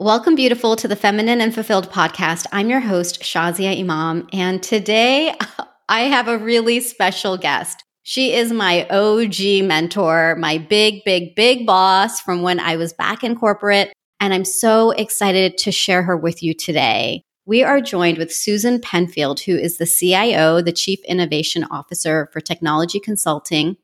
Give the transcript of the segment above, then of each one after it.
Welcome, beautiful, to the Feminine and Fulfilled podcast. I'm your host, Shazia Imam, and today I have a really special guest. She is my OG mentor, my big, big, big boss from when I was back in corporate, and I'm so excited to share her with you today. We are joined with Susan Penfield, who is the CIO, the Chief Innovation Officer for Technology Consulting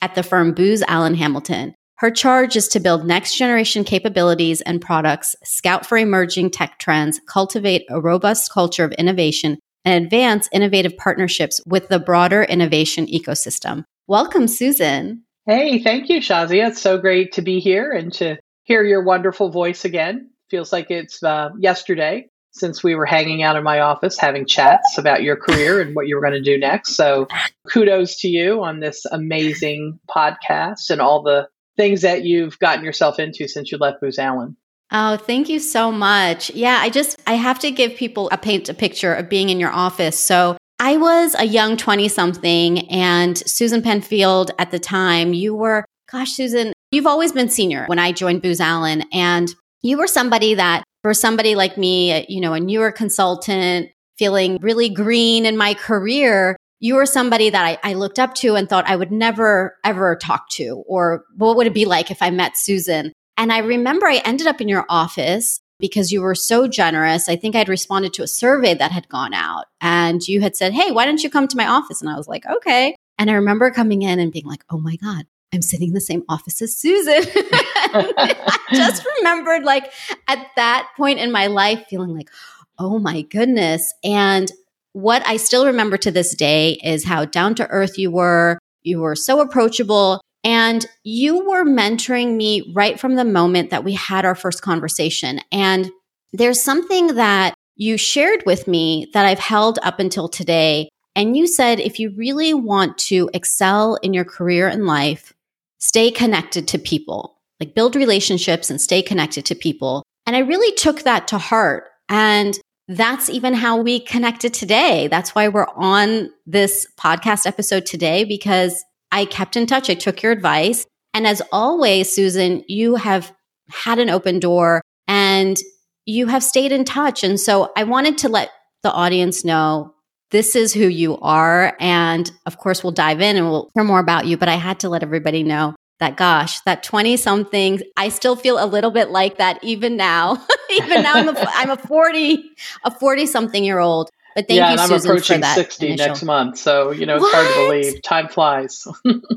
at the firm Booz Allen Hamilton. Her charge is to build next generation capabilities and products, scout for emerging tech trends, cultivate a robust culture of innovation, and advance innovative partnerships with the broader innovation ecosystem. Welcome, Susan. Hey, thank you, Shazia. It's so great to be here and to hear your wonderful voice again. Feels like it's uh, yesterday since we were hanging out in my office having chats about your career and what you were going to do next. So, kudos to you on this amazing podcast and all the things that you've gotten yourself into since you left Booz Allen. Oh, thank you so much. Yeah, I just I have to give people a paint a picture of being in your office. So I was a young 20 something and Susan Penfield at the time, you were, gosh, Susan, you've always been senior when I joined Booz Allen. And you were somebody that for somebody like me, you know, a newer consultant, feeling really green in my career, you were somebody that I, I, looked up to and thought I would never ever talk to, or what would it be like if I met Susan? And I remember I ended up in your office because you were so generous. I think I'd responded to a survey that had gone out and you had said, Hey, why don't you come to my office? And I was like, Okay. And I remember coming in and being like, Oh my God, I'm sitting in the same office as Susan. I just remembered, like, at that point in my life, feeling like, Oh my goodness. And what I still remember to this day is how down to earth you were. You were so approachable and you were mentoring me right from the moment that we had our first conversation. And there's something that you shared with me that I've held up until today. And you said if you really want to excel in your career and life, stay connected to people, like build relationships and stay connected to people. And I really took that to heart. And that's even how we connected today. That's why we're on this podcast episode today because I kept in touch. I took your advice. And as always, Susan, you have had an open door and you have stayed in touch. And so I wanted to let the audience know this is who you are. And of course, we'll dive in and we'll hear more about you. But I had to let everybody know that gosh, that 20 something, I still feel a little bit like that even now. even now I'm a, I'm a 40, a 40 something year old. But thank yeah, you, and I'm Susan, approaching 60 initial. next month. So, you know, it's what? hard to believe. Time flies.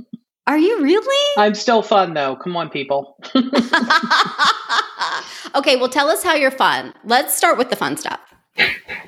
Are you really? I'm still fun though. Come on, people. okay, well, tell us how you're fun. Let's start with the fun stuff.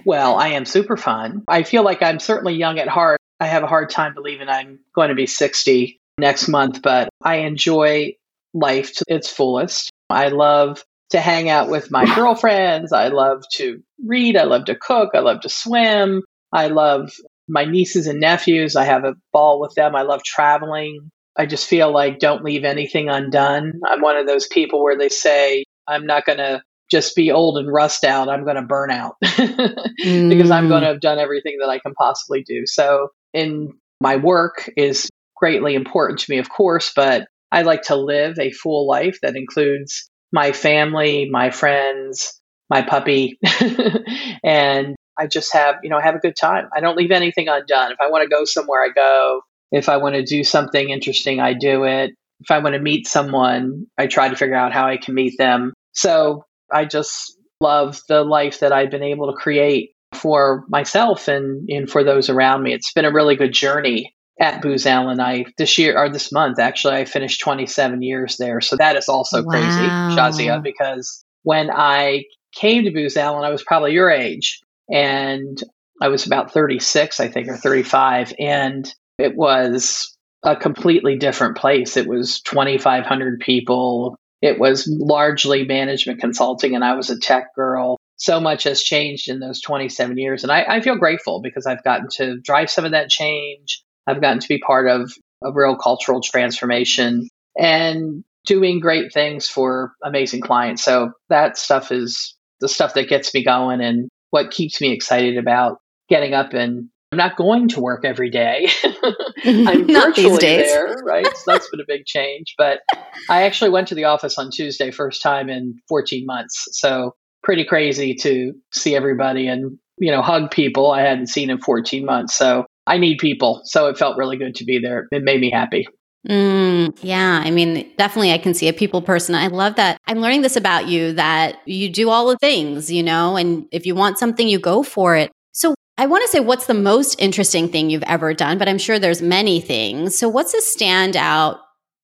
Well, I am super fun. I feel like I'm certainly young at heart. I have a hard time believing I'm going to be 60 next month, but I enjoy life to its fullest. I love to hang out with my girlfriends. I love to read. I love to cook. I love to swim. I love my nieces and nephews. I have a ball with them. I love traveling. I just feel like don't leave anything undone. I'm one of those people where they say, I'm not going to just be old and rust out. I'm going to burn out mm. because I'm going to have done everything that I can possibly do. So, in my work is greatly important to me, of course, but I like to live a full life that includes my family, my friends, my puppy, and I just have, you know, have a good time. I don't leave anything undone. If I want to go somewhere, I go. If I want to do something interesting, I do it. If I want to meet someone, I try to figure out how I can meet them. So I just love the life that I've been able to create for myself and, and for those around me. It's been a really good journey at Booz Allen. I this year or this month actually I finished 27 years there. So that is also wow. crazy, Shazia, because when I came to Booz Allen, I was probably your age and I was about 36, I think, or 35. And it was a completely different place. It was 2,500 people. It was largely management consulting, and I was a tech girl. So much has changed in those 27 years. And I, I feel grateful because I've gotten to drive some of that change. I've gotten to be part of a real cultural transformation and doing great things for amazing clients. So that stuff is the stuff that gets me going and what keeps me excited about getting up and I'm not going to work every day. I'm virtually there, right? So that's been a big change. But I actually went to the office on Tuesday, first time in 14 months. So pretty crazy to see everybody and, you know, hug people I hadn't seen in 14 months. So I need people. So it felt really good to be there. It made me happy. Mm, yeah, I mean, definitely, I can see a people person. I love that. I'm learning this about you that you do all the things, you know, and if you want something, you go for it. So, I want to say, what's the most interesting thing you've ever done? But I'm sure there's many things. So, what's a standout,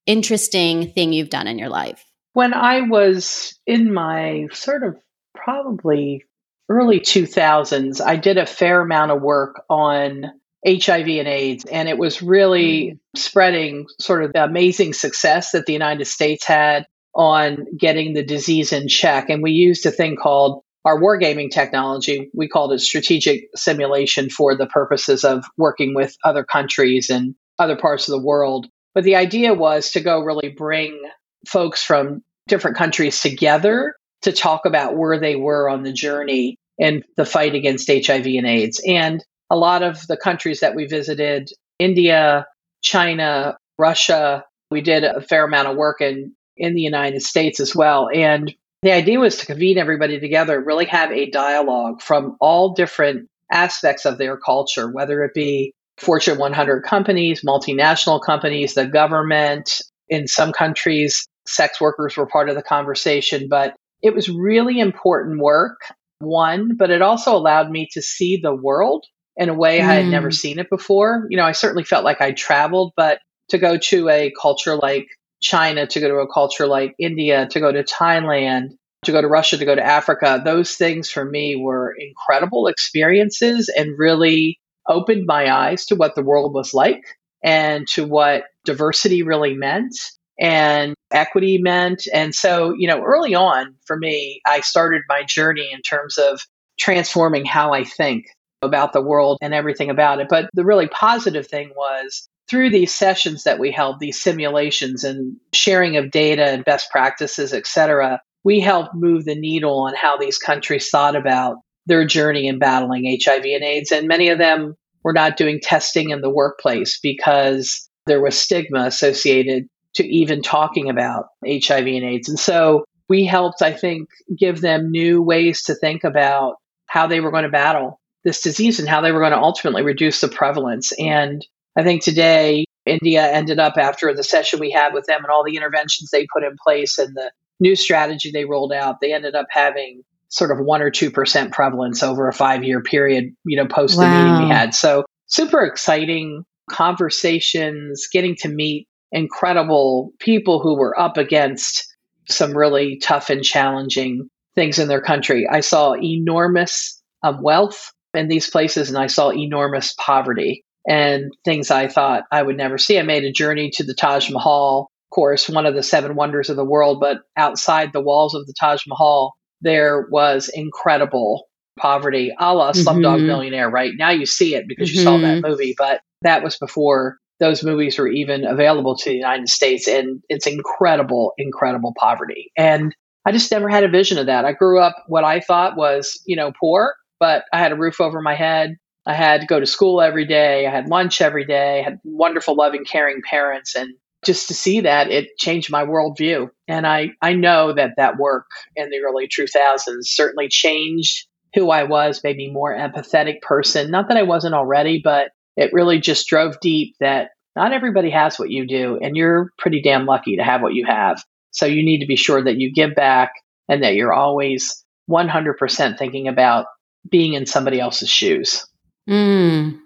interesting thing you've done in your life? When I was in my sort of probably early 2000s, I did a fair amount of work on HIV and AIDS, and it was really mm. spreading sort of the amazing success that the United States had on getting the disease in check. And we used a thing called our wargaming technology. We called it strategic simulation for the purposes of working with other countries and other parts of the world. But the idea was to go really bring folks from different countries together to talk about where they were on the journey in the fight against HIV and AIDS. And a lot of the countries that we visited India, China, Russia we did a fair amount of work in, in the United States as well. And the idea was to convene everybody together, really have a dialogue from all different aspects of their culture, whether it be Fortune 100 companies, multinational companies, the government. In some countries, sex workers were part of the conversation, but it was really important work, one, but it also allowed me to see the world in a way mm. I had never mm. seen it before. You know, I certainly felt like I traveled, but to go to a culture like China, to go to a culture like India, to go to Thailand, to go to Russia, to go to Africa, those things for me were incredible experiences and really opened my eyes to what the world was like and to what diversity really meant and equity meant. And so, you know, early on for me, I started my journey in terms of transforming how I think about the world and everything about it. But the really positive thing was through these sessions that we held, these simulations and sharing of data and best practices, et cetera, we helped move the needle on how these countries thought about their journey in battling HIV and AIDS. And many of them were not doing testing in the workplace because there was stigma associated to even talking about HIV and AIDS. And so we helped, I think, give them new ways to think about how they were going to battle this disease and how they were going to ultimately reduce the prevalence. And I think today, India ended up after the session we had with them and all the interventions they put in place and the new strategy they rolled out, they ended up having sort of one or two percent prevalence over a five year period, you know, post wow. the meeting we had. So super exciting conversations, getting to meet incredible people who were up against some really tough and challenging things in their country. I saw enormous um, wealth in these places and I saw enormous poverty and things I thought I would never see. I made a journey to the Taj Mahal, of course, one of the seven wonders of the world, but outside the walls of the Taj Mahal, there was incredible poverty, a la Slumdog mm-hmm. Millionaire, right? Now you see it because mm-hmm. you saw that mm-hmm. movie, but that was before those movies were even available to the United States. And it's incredible, incredible poverty. And I just never had a vision of that. I grew up what I thought was, you know, poor but I had a roof over my head. I had to go to school every day. I had lunch every day. I had wonderful, loving, caring parents. And just to see that, it changed my worldview. And I, I know that that work in the early 2000s certainly changed who I was, maybe more empathetic person. Not that I wasn't already, but it really just drove deep that not everybody has what you do. And you're pretty damn lucky to have what you have. So you need to be sure that you give back and that you're always 100% thinking about being in somebody else's shoes. Mm,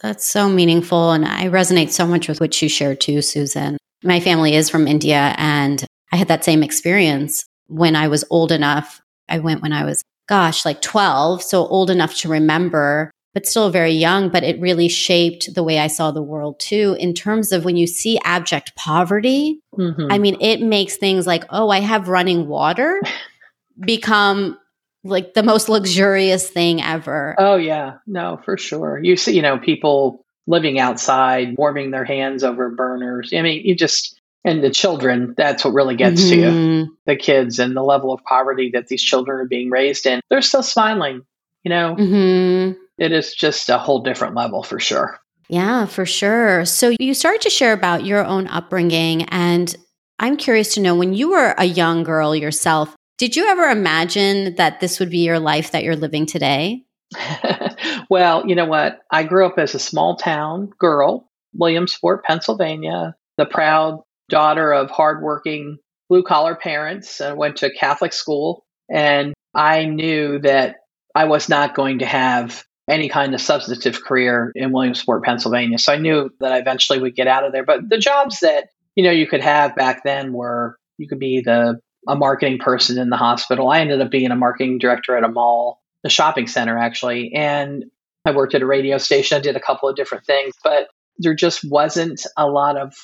that's so meaningful. And I resonate so much with what you shared too, Susan. My family is from India, and I had that same experience when I was old enough. I went when I was, gosh, like 12, so old enough to remember, but still very young. But it really shaped the way I saw the world too, in terms of when you see abject poverty. Mm-hmm. I mean, it makes things like, oh, I have running water become like the most luxurious thing ever. Oh yeah, no, for sure. You see, you know, people living outside, warming their hands over burners. I mean, you just and the children, that's what really gets mm-hmm. to you. Mm-hmm. The kids and the level of poverty that these children are being raised in. They're still smiling, you know. Mm-hmm. it is just a whole different level for sure. Yeah, for sure. So you started to share about your own upbringing. And I'm curious to know when you were a young girl yourself, did you ever imagine that this would be your life that you're living today? well, you know what? I grew up as a small town girl, Williamsport, Pennsylvania, the proud daughter of hardworking blue collar parents. I went to Catholic school, and I knew that I was not going to have any kind of substantive career in Williamsport, Pennsylvania. So I knew that I eventually would get out of there. But the jobs that, you know, you could have back then were you could be the a marketing person in the hospital. I ended up being a marketing director at a mall, a shopping center actually, and I worked at a radio station. I did a couple of different things, but there just wasn't a lot of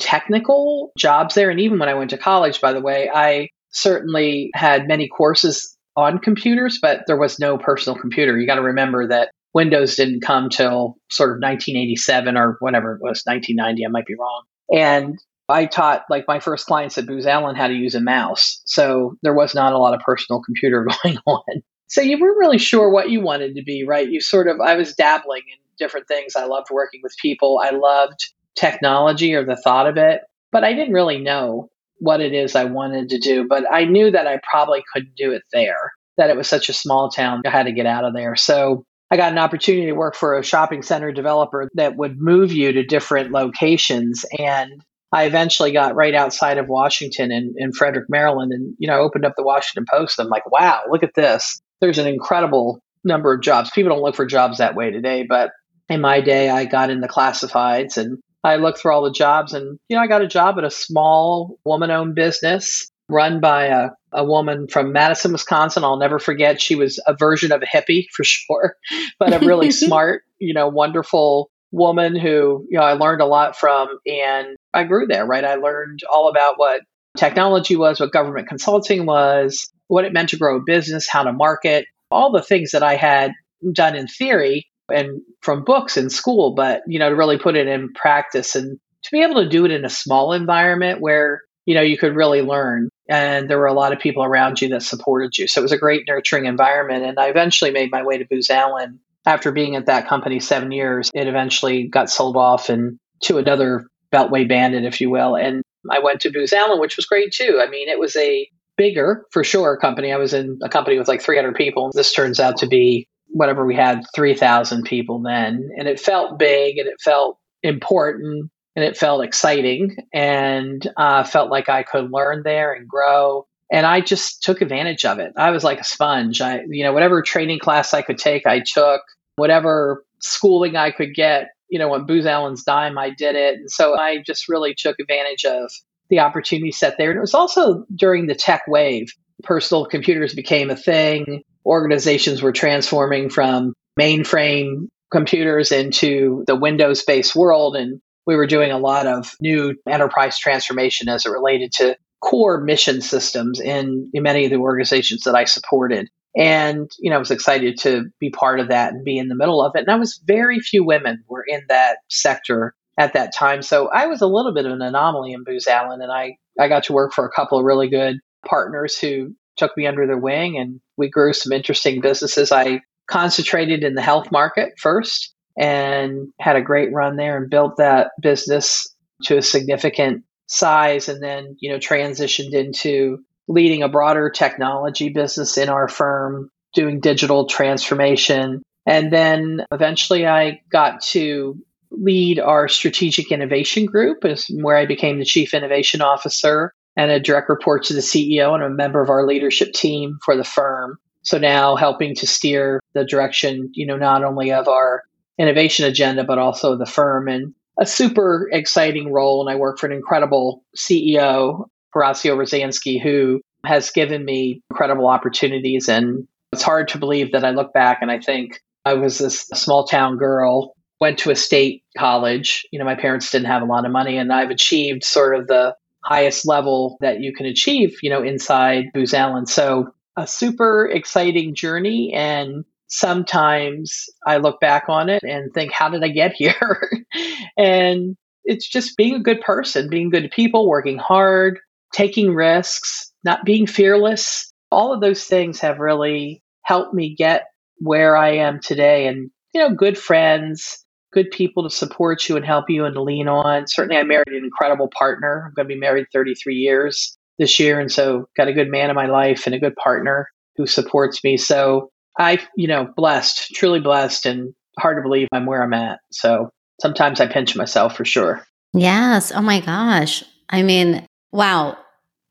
technical jobs there. And even when I went to college, by the way, I certainly had many courses on computers, but there was no personal computer. You got to remember that Windows didn't come till sort of 1987 or whatever it was, 1990. I might be wrong. And I taught like my first clients at Booz Allen how to use a mouse. So there was not a lot of personal computer going on. So you weren't really sure what you wanted to be, right? You sort of, I was dabbling in different things. I loved working with people. I loved technology or the thought of it, but I didn't really know what it is I wanted to do, but I knew that I probably couldn't do it there, that it was such a small town. I had to get out of there. So I got an opportunity to work for a shopping center developer that would move you to different locations. And I eventually got right outside of Washington in, in Frederick, Maryland. And, you know, I opened up the Washington Post. And I'm like, wow, look at this. There's an incredible number of jobs. People don't look for jobs that way today, but in my day, I got in the classifieds and I looked through all the jobs and, you know, I got a job at a small woman owned business run by a, a woman from Madison, Wisconsin. I'll never forget. She was a version of a hippie for sure, but a really smart, you know, wonderful woman who, you know, I learned a lot from and I grew there, right? I learned all about what technology was, what government consulting was, what it meant to grow a business, how to market, all the things that I had done in theory and from books in school, but you know, to really put it in practice and to be able to do it in a small environment where you know you could really learn and there were a lot of people around you that supported you. So it was a great nurturing environment. And I eventually made my way to Booz Allen. After being at that company seven years, it eventually got sold off and to another Beltway bandit, if you will. And I went to Booz Allen, which was great too. I mean, it was a bigger, for sure, company. I was in a company with like 300 people. This turns out to be whatever we had 3,000 people then. And it felt big and it felt important and it felt exciting and uh, felt like I could learn there and grow. And I just took advantage of it. I was like a sponge. I, you know, whatever training class I could take, I took. Whatever schooling I could get, you know, on Booz Allen's dime, I did it. And so I just really took advantage of the opportunity set there. And it was also during the tech wave. Personal computers became a thing organizations were transforming from mainframe computers into the Windows based world. And we were doing a lot of new enterprise transformation as it related to core mission systems in, in many of the organizations that I supported. And, you know, I was excited to be part of that and be in the middle of it. And I was very few women were in that sector at that time. So I was a little bit of an anomaly in Booz Allen. And I, I got to work for a couple of really good partners who took me under their wing and we grew some interesting businesses. I concentrated in the health market first and had a great run there and built that business to a significant size and then, you know, transitioned into leading a broader technology business in our firm, doing digital transformation. And then eventually I got to lead our strategic innovation group, is where I became the chief innovation officer and a direct report to the CEO and a member of our leadership team for the firm. So now helping to steer the direction, you know, not only of our innovation agenda, but also the firm and a super exciting role. And I work for an incredible CEO, Horacio Rozanski, who has given me incredible opportunities. And it's hard to believe that I look back and I think I was this small town girl, went to a state college. You know, my parents didn't have a lot of money, and I've achieved sort of the highest level that you can achieve, you know, inside Booz Allen. So a super exciting journey. And sometimes I look back on it and think, how did I get here? and it's just being a good person, being good to people, working hard, taking risks, not being fearless. All of those things have really helped me get where I am today. And you know, good friends, good people to support you and help you and to lean on. Certainly, I married an incredible partner. I'm going to be married 33 years this year. And so, got a good man in my life and a good partner who supports me. So, I, you know, blessed, truly blessed, and hard to believe I'm where I'm at. So, sometimes I pinch myself for sure. Yes. Oh my gosh. I mean, wow.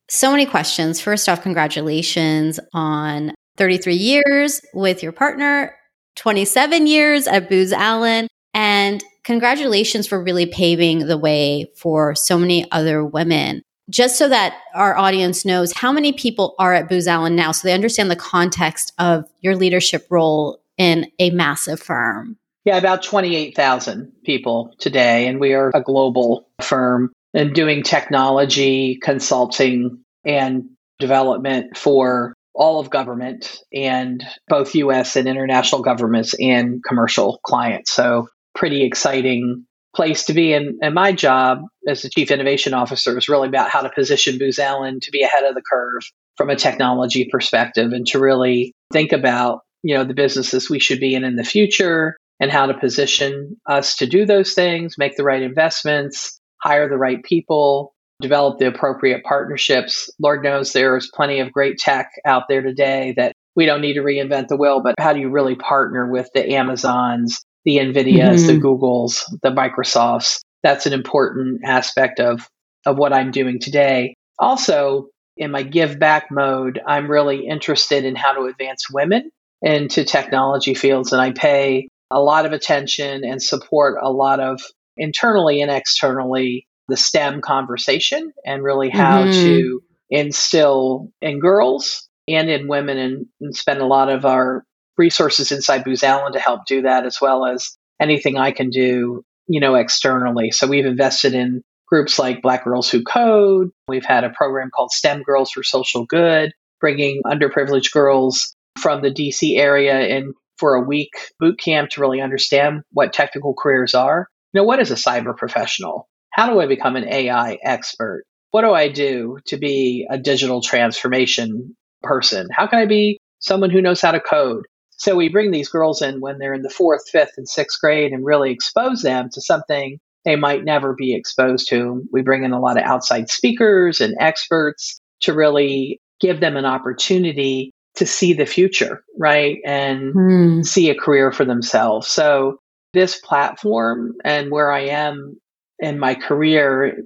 So many questions. First off, congratulations on 33 years with your partner, 27 years at Booz Allen. And congratulations for really paving the way for so many other women. Just so that our audience knows how many people are at Booz Allen now, so they understand the context of your leadership role in a massive firm. Yeah, about 28,000 people today. And we are a global firm and doing technology, consulting, and development for all of government and both US and international governments and commercial clients. So pretty exciting place to be. And, and my job as the chief innovation officer is really about how to position Booz Allen to be ahead of the curve from a technology perspective and to really think about, you know, the businesses we should be in in the future and how to position us to do those things, make the right investments, hire the right people, develop the appropriate partnerships. Lord knows there's plenty of great tech out there today that we don't need to reinvent the wheel, but how do you really partner with the Amazons, the NVIDIAs, mm-hmm. the Googles, the Microsofts. That's an important aspect of, of what I'm doing today. Also, in my give back mode, I'm really interested in how to advance women into technology fields. And I pay a lot of attention and support a lot of internally and externally the STEM conversation and really how mm-hmm. to instill in girls and in women and, and spend a lot of our resources inside Booz Allen to help do that, as well as anything I can do, you know, externally. So we've invested in groups like Black Girls Who Code. We've had a program called STEM Girls for Social Good, bringing underprivileged girls from the DC area in for a week boot camp to really understand what technical careers are. You know, what is a cyber professional? How do I become an AI expert? What do I do to be a digital transformation person? How can I be someone who knows how to code? So we bring these girls in when they're in the fourth, fifth, and sixth grade and really expose them to something they might never be exposed to. We bring in a lot of outside speakers and experts to really give them an opportunity to see the future, right? And mm. see a career for themselves. So this platform and where I am in my career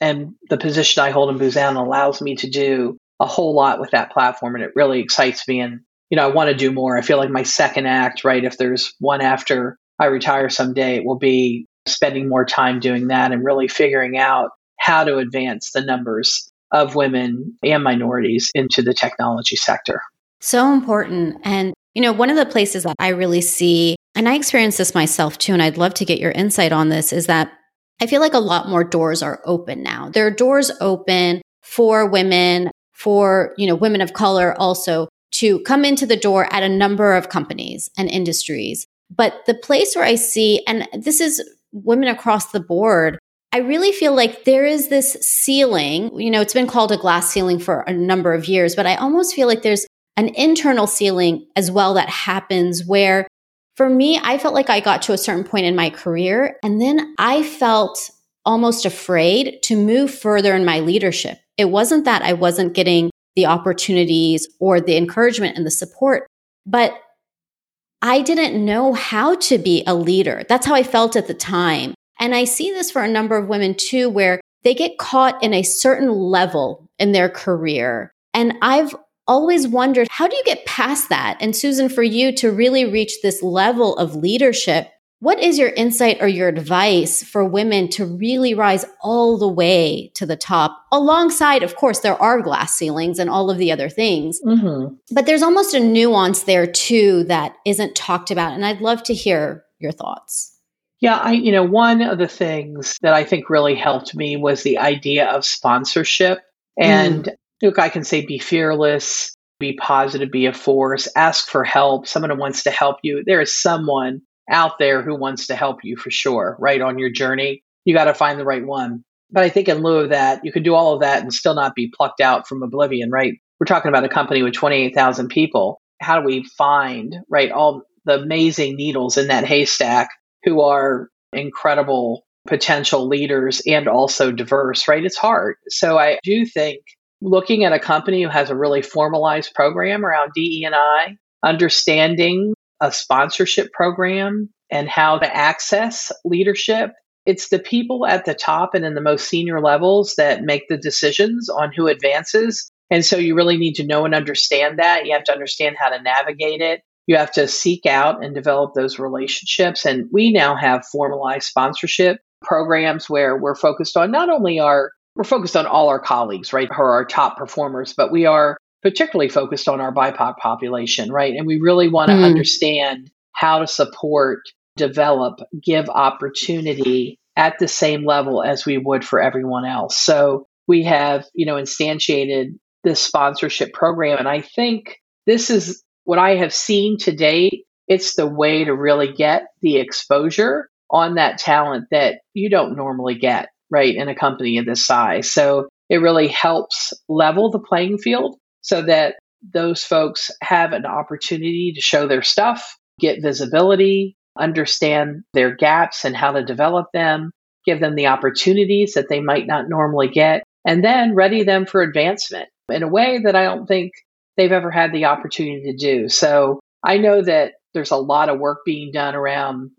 and the position I hold in Allen allows me to do a whole lot with that platform and it really excites me and you know, I want to do more. I feel like my second act, right? If there's one after I retire someday, it will be spending more time doing that and really figuring out how to advance the numbers of women and minorities into the technology sector. So important. And, you know, one of the places that I really see, and I experience this myself too, and I'd love to get your insight on this, is that I feel like a lot more doors are open now. There are doors open for women, for, you know, women of color also to come into the door at a number of companies and industries. But the place where I see, and this is women across the board, I really feel like there is this ceiling. You know, it's been called a glass ceiling for a number of years, but I almost feel like there's an internal ceiling as well that happens where for me, I felt like I got to a certain point in my career and then I felt almost afraid to move further in my leadership. It wasn't that I wasn't getting the opportunities or the encouragement and the support. But I didn't know how to be a leader. That's how I felt at the time. And I see this for a number of women too, where they get caught in a certain level in their career. And I've always wondered, how do you get past that? And Susan, for you to really reach this level of leadership, what is your insight or your advice for women to really rise all the way to the top? Alongside, of course, there are glass ceilings and all of the other things, mm-hmm. but there's almost a nuance there too that isn't talked about. And I'd love to hear your thoughts. Yeah, I, you know, one of the things that I think really helped me was the idea of sponsorship. And mm. look, I can say be fearless, be positive, be a force, ask for help. Someone who wants to help you. There is someone out there who wants to help you for sure, right? On your journey, you got to find the right one. But I think in lieu of that, you can do all of that and still not be plucked out from oblivion, right? We're talking about a company with 28,000 people. How do we find, right, all the amazing needles in that haystack who are incredible potential leaders and also diverse, right? It's hard. So I do think looking at a company who has a really formalized program around DE&I, understanding a sponsorship program and how to access leadership. It's the people at the top and in the most senior levels that make the decisions on who advances. And so you really need to know and understand that. You have to understand how to navigate it. You have to seek out and develop those relationships. And we now have formalized sponsorship programs where we're focused on not only our we're focused on all our colleagues, right, who are our top performers, but we are particularly focused on our BIPOC population, right? And we really want to mm. understand how to support, develop, give opportunity at the same level as we would for everyone else. So we have, you know, instantiated this sponsorship program. And I think this is what I have seen to date. It's the way to really get the exposure on that talent that you don't normally get, right, in a company of this size. So it really helps level the playing field so that those folks have an opportunity to show their stuff, get visibility, understand their gaps and how to develop them, give them the opportunities that they might not normally get, and then ready them for advancement in a way that I don't think they've ever had the opportunity to do. So I know that there's a lot of work being done around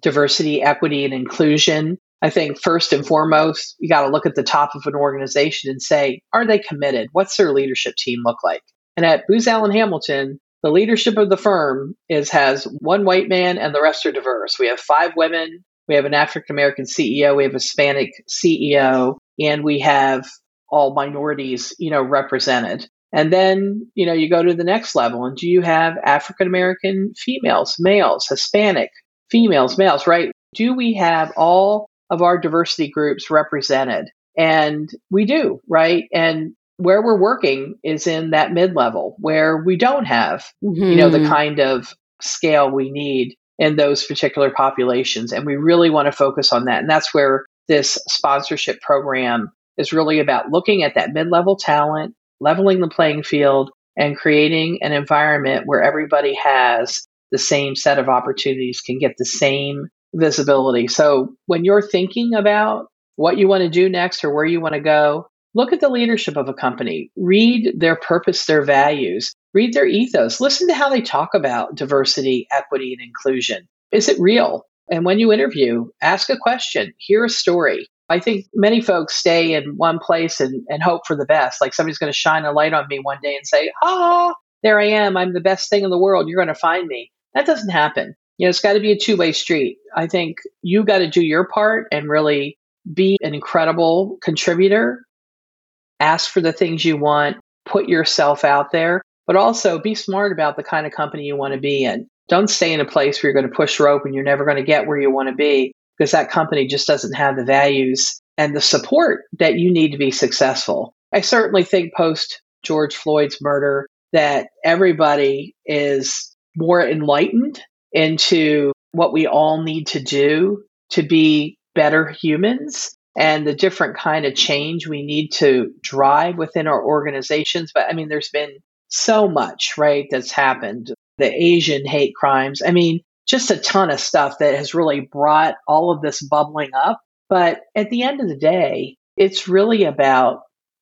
diversity, equity, and inclusion. I think first and foremost, you got to look at the top of an organization and say, are they committed? What's their leadership team look like? And at Booz Allen Hamilton, the leadership of the firm is has one white man and the rest are diverse. We have five women, we have an African American CEO, we have a Hispanic CEO, and we have all minorities, you know, represented. And then, you know, you go to the next level and do you have African American females, males, Hispanic, females, males, right? Do we have all of our diversity groups represented? And we do, right? And where we're working is in that mid level where we don't have, mm-hmm. you know, the mm-hmm. kind of scale we need in those particular populations. And we really want to focus on that. And that's where this sponsorship program is really about looking at that mid level talent, leveling the playing field, and creating an environment where everybody has the same set of opportunities, can get the same visibility. So when you're thinking about what you want to do next or where you want to go, look at the leadership of a company, read their purpose, their values, read their ethos, listen to how they talk about diversity, equity, and inclusion. Is it real? And when you interview, ask a question, hear a story. I think many folks stay in one place and, and hope for the best. Like somebody's going to shine a light on me one day and say, ah, there I am. I'm the best thing in the world. You're going to find me. That doesn't happen. You know, it's got to be a two way street. I think you got to do your part and really be an incredible contributor. Ask for the things you want, put yourself out there, but also be smart about the kind of company you want to be in. Don't stay in a place where you're going to push rope and you're never going to get where you want to be because that company just doesn't have the values and the support that you need to be successful. I certainly think post George Floyd's murder that everybody is more enlightened into what we all need to do to be better humans and the different kind of change we need to drive within our organizations. But i mean there's been so much right that's happened. The asian hate crimes. I mean just a ton of stuff that has really brought all of this bubbling up. But at the end of the day it's really about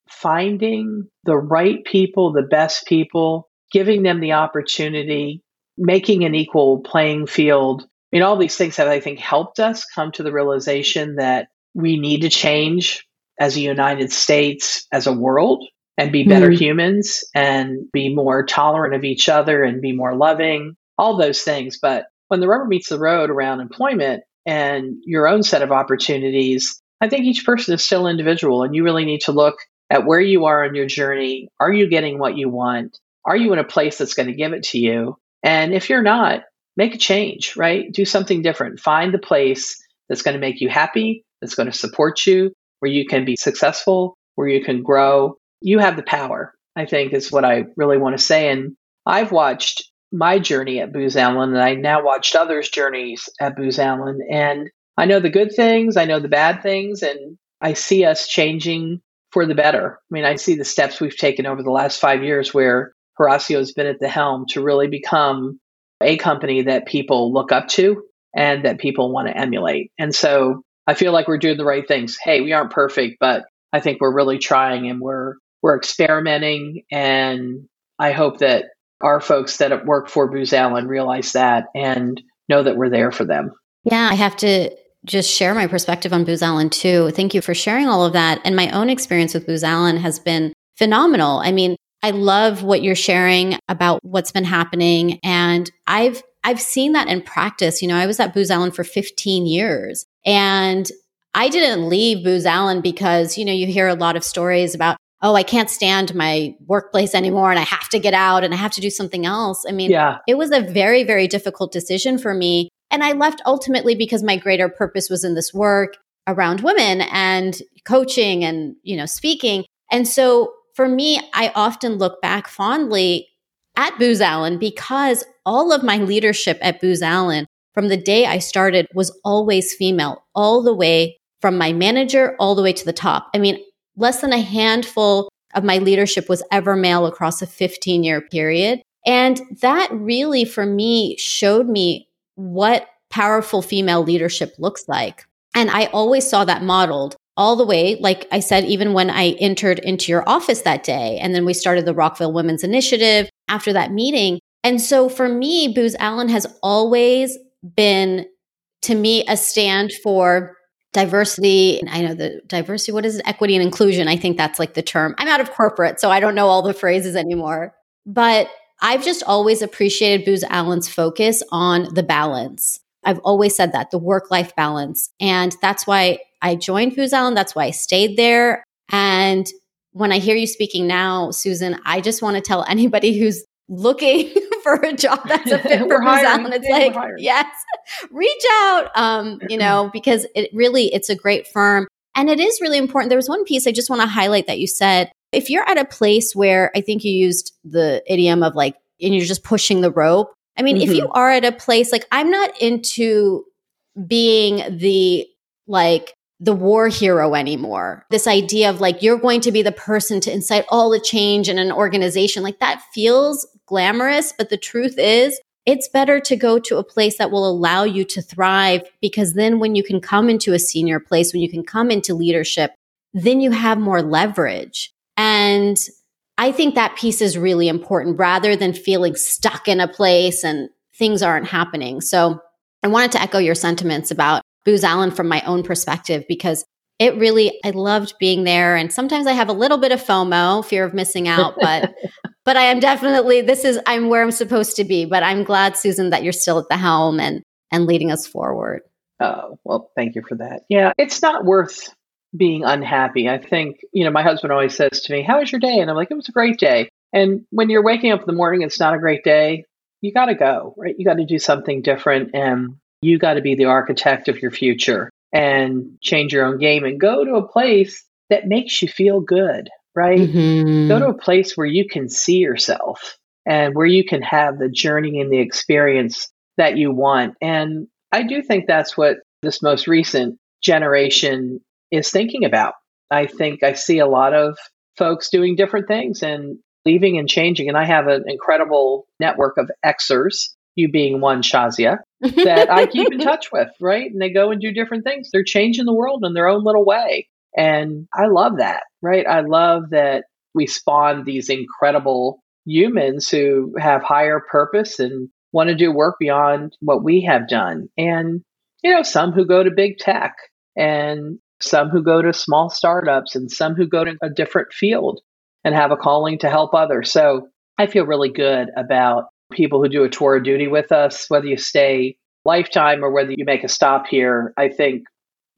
finding the right people the best people giving them the opportunity making an equal playing field. I mean, all these things have, I think, helped us come to the realization that we need to change as a United States, as a world, and be better mm-hmm. humans and be more tolerant of each other and be more loving, all those things. But when the rubber meets the road around employment and your own set of opportunities, I think each person is still individual and you really need to look at where you are on your journey. Are you getting what you want? Are you in a place that's going to give it to you? And if you're not, make a change, right? Do something different. Find the place that's going to make you happy, that's going to support you, where you can be successful, where you can grow. You have the power, I think is what I really want to say. And I've watched my journey at Booz Allen, and I now watched others' journeys at Booz Allen. And I know the good things, I know the bad things, and I see us changing for the better. I mean, I see the steps we've taken over the last five years where Horacio has been at the helm to really become a company that people look up to and that people want to emulate. And so I feel like we're doing the right things. Hey, we aren't perfect, but I think we're really trying and we're we're experimenting and I hope that our folks that work for Booz Allen realize that and know that we're there for them. Yeah, I have to just share my perspective on Booz Allen too. Thank you for sharing all of that. And my own experience with Booz Allen has been phenomenal. I mean, I love what you're sharing about what's been happening. And I've I've seen that in practice. You know, I was at Booz Allen for 15 years and I didn't leave Booz Allen because, you know, you hear a lot of stories about, oh, I can't stand my workplace anymore and I have to get out and I have to do something else. I mean, yeah. it was a very, very difficult decision for me. And I left ultimately because my greater purpose was in this work around women and coaching and, you know, speaking. And so for me, I often look back fondly at Booz Allen because all of my leadership at Booz Allen from the day I started was always female, all the way from my manager all the way to the top. I mean, less than a handful of my leadership was ever male across a 15 year period. And that really, for me, showed me what powerful female leadership looks like. And I always saw that modeled all the way, like I said, even when I entered into your office that day. And then we started the Rockville Women's Initiative after that meeting. And so for me, Booz Allen has always been, to me, a stand for diversity. I know the diversity, what is it? Equity and inclusion. I think that's like the term. I'm out of corporate, so I don't know all the phrases anymore. But I've just always appreciated Booz Allen's focus on the balance. I've always said that the work life balance. And that's why I joined Booz Allen. That's why I stayed there. And when I hear you speaking now, Susan, I just want to tell anybody who's looking for a job that's a fit for Booz Allen. It's like, yes, reach out. Um, you know, because it really it's a great firm. And it is really important. There was one piece I just want to highlight that you said. If you're at a place where I think you used the idiom of like, and you're just pushing the rope. I mean, mm-hmm. if you mm-hmm. are at a place like I'm not into being the like the war hero anymore. This idea of like, you're going to be the person to incite all the change in an organization, like that feels glamorous. But the truth is, it's better to go to a place that will allow you to thrive because then when you can come into a senior place, when you can come into leadership, then you have more leverage. And I think that piece is really important rather than feeling stuck in a place and things aren't happening. So I wanted to echo your sentiments about Booz Allen from my own perspective because it really I loved being there and sometimes I have a little bit of FOMO, fear of missing out, but but I am definitely this is I'm where I'm supposed to be, but I'm glad Susan that you're still at the helm and and leading us forward. Oh, well, thank you for that. Yeah, it's not worth being unhappy. I think, you know, my husband always says to me, "How was your day?" and I'm like, "It was a great day." And when you're waking up in the morning it's not a great day, you got to go, right? You got to do something different and you got to be the architect of your future and change your own game and go to a place that makes you feel good, right? Mm-hmm. Go to a place where you can see yourself and where you can have the journey and the experience that you want. And I do think that's what this most recent generation is thinking about. I think I see a lot of folks doing different things and leaving and changing. And I have an incredible network of Xers you being one, Shazia, that I keep in touch with, right? And they go and do different things. They're changing the world in their own little way. And I love that, right? I love that we spawn these incredible humans who have higher purpose and want to do work beyond what we have done. And, you know, some who go to big tech and some who go to small startups and some who go to a different field and have a calling to help others. So I feel really good about people who do a tour of duty with us, whether you stay lifetime or whether you make a stop here, I think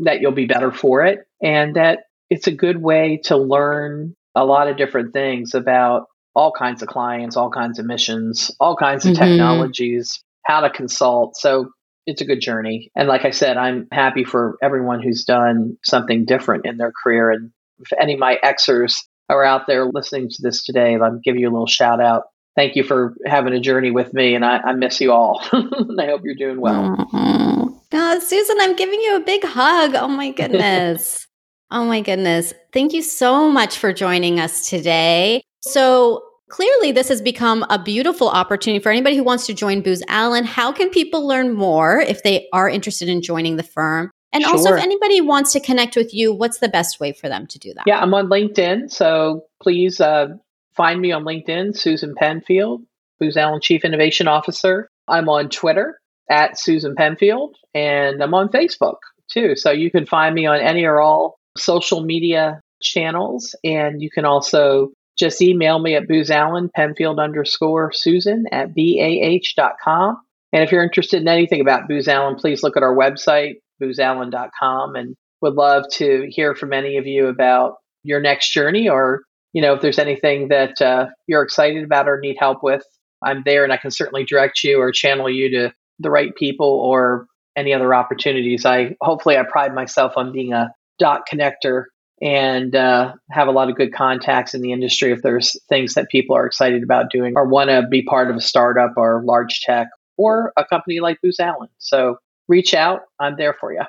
that you'll be better for it and that it's a good way to learn a lot of different things about all kinds of clients, all kinds of missions, all kinds of mm-hmm. technologies, how to consult. So it's a good journey. And like I said, I'm happy for everyone who's done something different in their career. And if any of my Xers are out there listening to this today, I'm giving you a little shout out thank you for having a journey with me, and I, I miss you all. and I hope you're doing well. Oh, Susan, I'm giving you a big hug. Oh my goodness. oh my goodness. Thank you so much for joining us today. So clearly this has become a beautiful opportunity for anybody who wants to join Booz Allen. How can people learn more if they are interested in joining the firm? And sure. also, if anybody wants to connect with you, what's the best way for them to do that? Yeah, I'm on LinkedIn. So please uh, find me on LinkedIn, Susan Penfield, Booz Allen Chief Innovation Officer. I'm on Twitter at Susan Penfield, and I'm on Facebook too. So you can find me on any or all social media channels. And you can also just email me at Booz Allen, Penfield underscore Susan at BAH.com. And if you're interested in anything about Booz Allen, please look at our website, boozallen.com, and would love to hear from any of you about your next journey or, you know, if there's anything that uh, you're excited about or need help with, I'm there and I can certainly direct you or channel you to the right people or any other opportunities. I hopefully I pride myself on being a dot connector and uh, have a lot of good contacts in the industry if there's things that people are excited about doing or want to be part of a startup or large tech or a company like Booz Allen. So reach out. I'm there for you.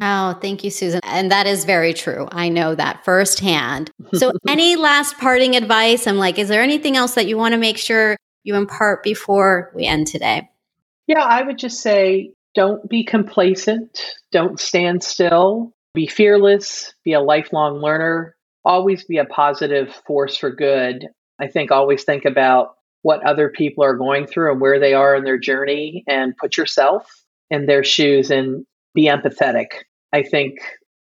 Oh, thank you, Susan. And that is very true. I know that firsthand. So, any last parting advice? I'm like, is there anything else that you want to make sure you impart before we end today? Yeah, I would just say don't be complacent, don't stand still, be fearless, be a lifelong learner, always be a positive force for good. I think always think about what other people are going through and where they are in their journey and put yourself in their shoes and be empathetic. I think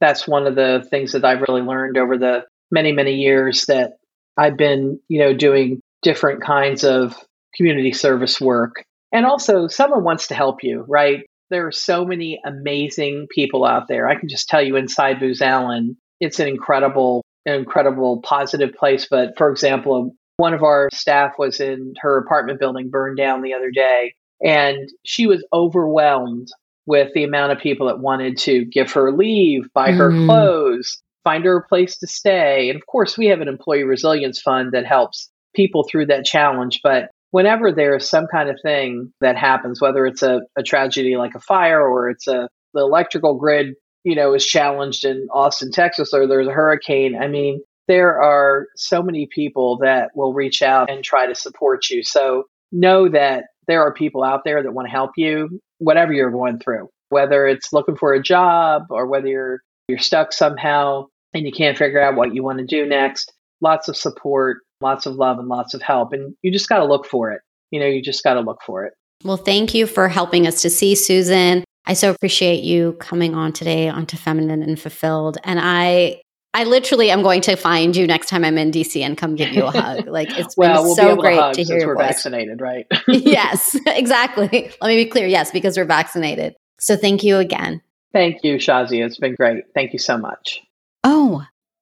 that's one of the things that I've really learned over the many, many years that I've been, you know, doing different kinds of community service work. And also, someone wants to help you, right? There are so many amazing people out there. I can just tell you inside Booz Allen, it's an incredible, incredible positive place. But for example, one of our staff was in her apartment building burned down the other day, and she was overwhelmed with the amount of people that wanted to give her leave, buy her mm-hmm. clothes, find her a place to stay. And of course, we have an employee resilience fund that helps people through that challenge. But whenever there's some kind of thing that happens, whether it's a, a tragedy like a fire or it's a the electrical grid, you know, is challenged in Austin, Texas, or there's a hurricane. I mean, there are so many people that will reach out and try to support you. So know that there are people out there that want to help you, whatever you're going through, whether it's looking for a job or whether you're you're stuck somehow and you can't figure out what you want to do next. Lots of support lots of love and lots of help. And you just got to look for it. You know, you just got to look for it. Well, thank you for helping us to see Susan. I so appreciate you coming on today onto Feminine and Fulfilled. And I I literally am going to find you next time I'm in DC and come give you a hug. Like it's well, been we'll so great to, to hear your we're voice. vaccinated, right? yes, exactly. Let me be clear. Yes, because we're vaccinated. So thank you again. Thank you, Shazia. It's been great. Thank you so much. Oh,